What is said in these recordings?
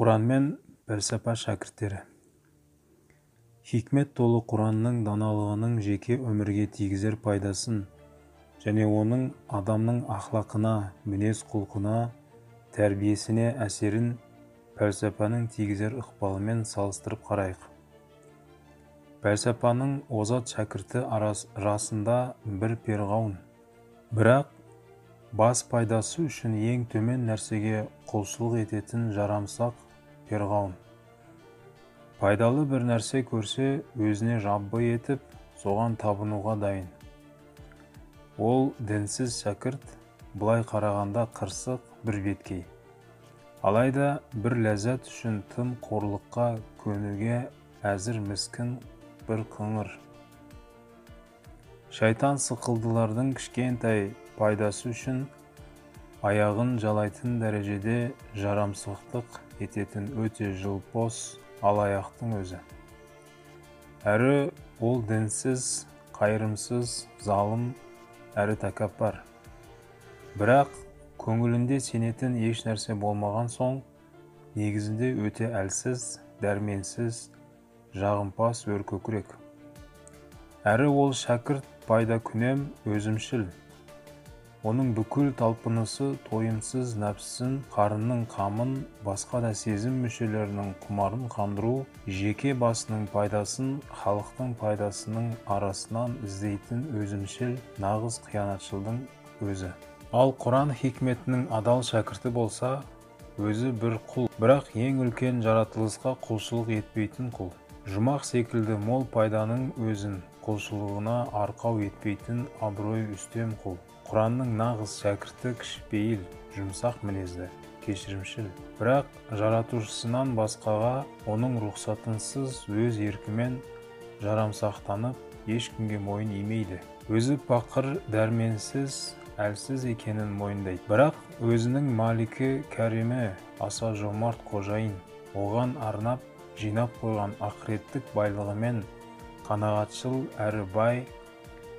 құран мен пәлсапа шәкірттері. Хикмет толы құранның даналығының жеке өмірге тигізер пайдасын және оның адамның ақлақына мінез-құлқына тәрбиесіне әсерін пәлсапаның тигізер ықпалымен салыстырып қарайық. Пәлсапаның озат шәкірті расында бір перғауын. Бірақ бас пайдасы үшін ең төмен нәрсеге құлшылық ететін жарамсақ перғауын. Пайдалы бір нәрсе көрсе өзіне жаббы етіп соған табынуға дайын. Ол дінсіз шәкірт былай қарағанда қырсық бір беткей. Алайда бір ләззат үшін тым қорлыққа көнуге әзір міскін бір қыңыр. Шайтан сықылдылардың кішкентай пайдасы үшін аяғын жалайтын дәрежеде жарамсыздық ететін өте жылпос алаяқтың өзі. Әрі ол дінсіз қайырымсыз залым әрі тәкаппар. Бірақ көңілінде сенетін еш нәрсе болмаған соң негізінде өте әлсіз дәрменсіз жағымпаз өркөкірек. Әрі ол шәкірт пайда күнем өзімшіл. Оның бүкіл талпынысы тойымсыз нәпсісін қарынның қамын басқа да сезім мүшелерінің құмарын қандыру жеке басының пайдасын халықтың пайдасының арасынан іздейтін өзімшіл нағыз қиянатшылдың өзі. Ал құран хикметінің адал шәкірті болса өзі бір құл. Бірақ ең үлкен жаратылысқа құлшылық етпейтін құл. Жұмақ секілді мол пайданың өзін құлшылығына арқау етпейтін абырой үстем құл. Құранның нағыз шәкірті кішіпейіл жұмсақ мінезді кешірімшіл. Бірақ жаратушысынан басқаға оның рұқсатынсыз өз еркімен жарамсақтанып ешкімге мойын имейді. Өзі пақыр дәрменсіз әлсіз екенін мойындайды. Бірақ өзінің маликі кәримі аса жомарт қожайын оған арнап жинап қойған ақыреттік байлығымен қанағатшыл әрі бай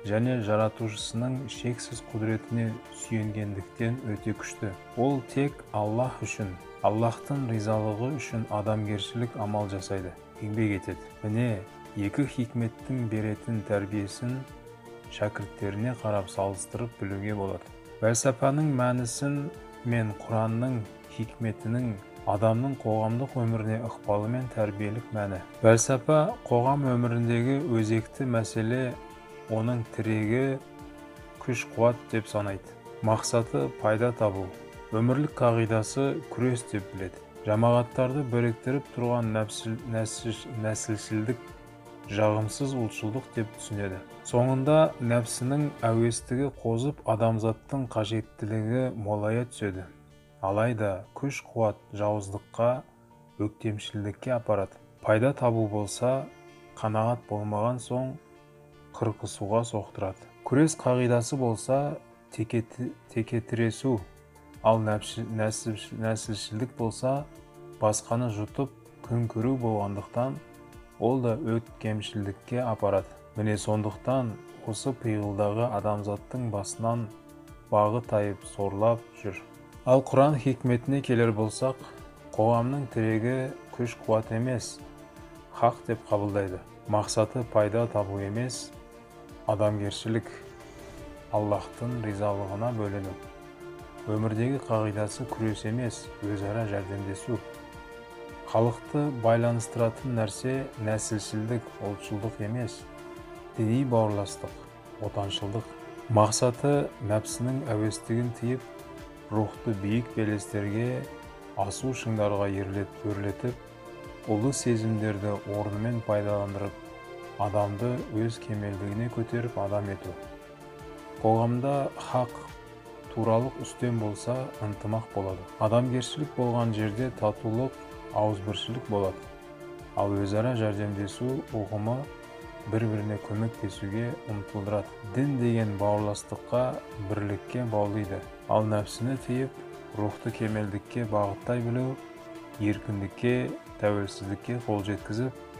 және жаратушысының шексіз құдіретіне сүйенгендіктен өте күшті. Ол тек аллах үшін аллахтың ризалығы үшін адамгершілік амал жасайды. Еңбек етеді. Міне екі хикметтің беретін тәрбиесін шәкірттеріне қарап салыстырып білуге болады. Пәлсапаның мәнісін мен құранның хикметінің адамның қоғамдық өміріне ықпалы мен тәрбиелік мәні. Пәлсапа қоғам өміріндегі өзекті мәселе оның тірегі күш қуат деп санайды. Мақсаты пайда табу. Өмірлік қағидасы күрес деп біледі. Жамағаттарды біріктіріп тұрған нәсілшілдік жағымсыз ұлтшылдық деп түсінеді. Соңында нәпсінің әуестігі қозып адамзаттың қажеттілігі молая түседі. Алайда күш қуат жауыздыққа өктемшілдікке апарады. Пайда табу болса қанағат болмаған соң қырқысуға соқтырады. Күрес қағидасы болса текетіресу. Ал нәсілшілдік болса басқаны жұтып күн көру болғандықтан ол да өткемшілдікке апарады. Міне сондықтан осы пиғылдағы адамзаттың басынан бағы тайып сорлап жүр. Ал құран хикметіне келер болсақ қоғамның тірегі күш қуат емес хақ деп қабылдайды. Мақсаты пайда табу емес адамгершілік аллахтың ризалығына бөлену. Өмірдегі қағидасы күрес емес өзара жәрдемдесу. Халықты байланыстыратын нәрсе нәсілшілдік ұлтшылдық емес діни бауырластық отаншылдық. Мақсаты нәпсінің әуестігін тиіп рухты биік белестерге асу шыңдарға өрлетіп ұлы сезімдерді орнымен пайдаландырып адамды өз кемелдігіне көтеріп адам ету. Қоғамда хақ туралық үстем болса ынтымақ болады. Адамгершілік болған жерде татулық ауызбіршілік болады. Ал өзара жәрдемдесу ұғымы бір біріне көмектесуге ұмтылдырады. Дін деген бауырластыққа бірлікке баулиды. Ал нәпсіні тыйып рухты кемелдікке бағыттай білу еркіндікке тәуелсіздікке қол жеткізіп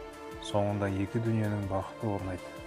соңында екі дүниенің бақыты орнайды.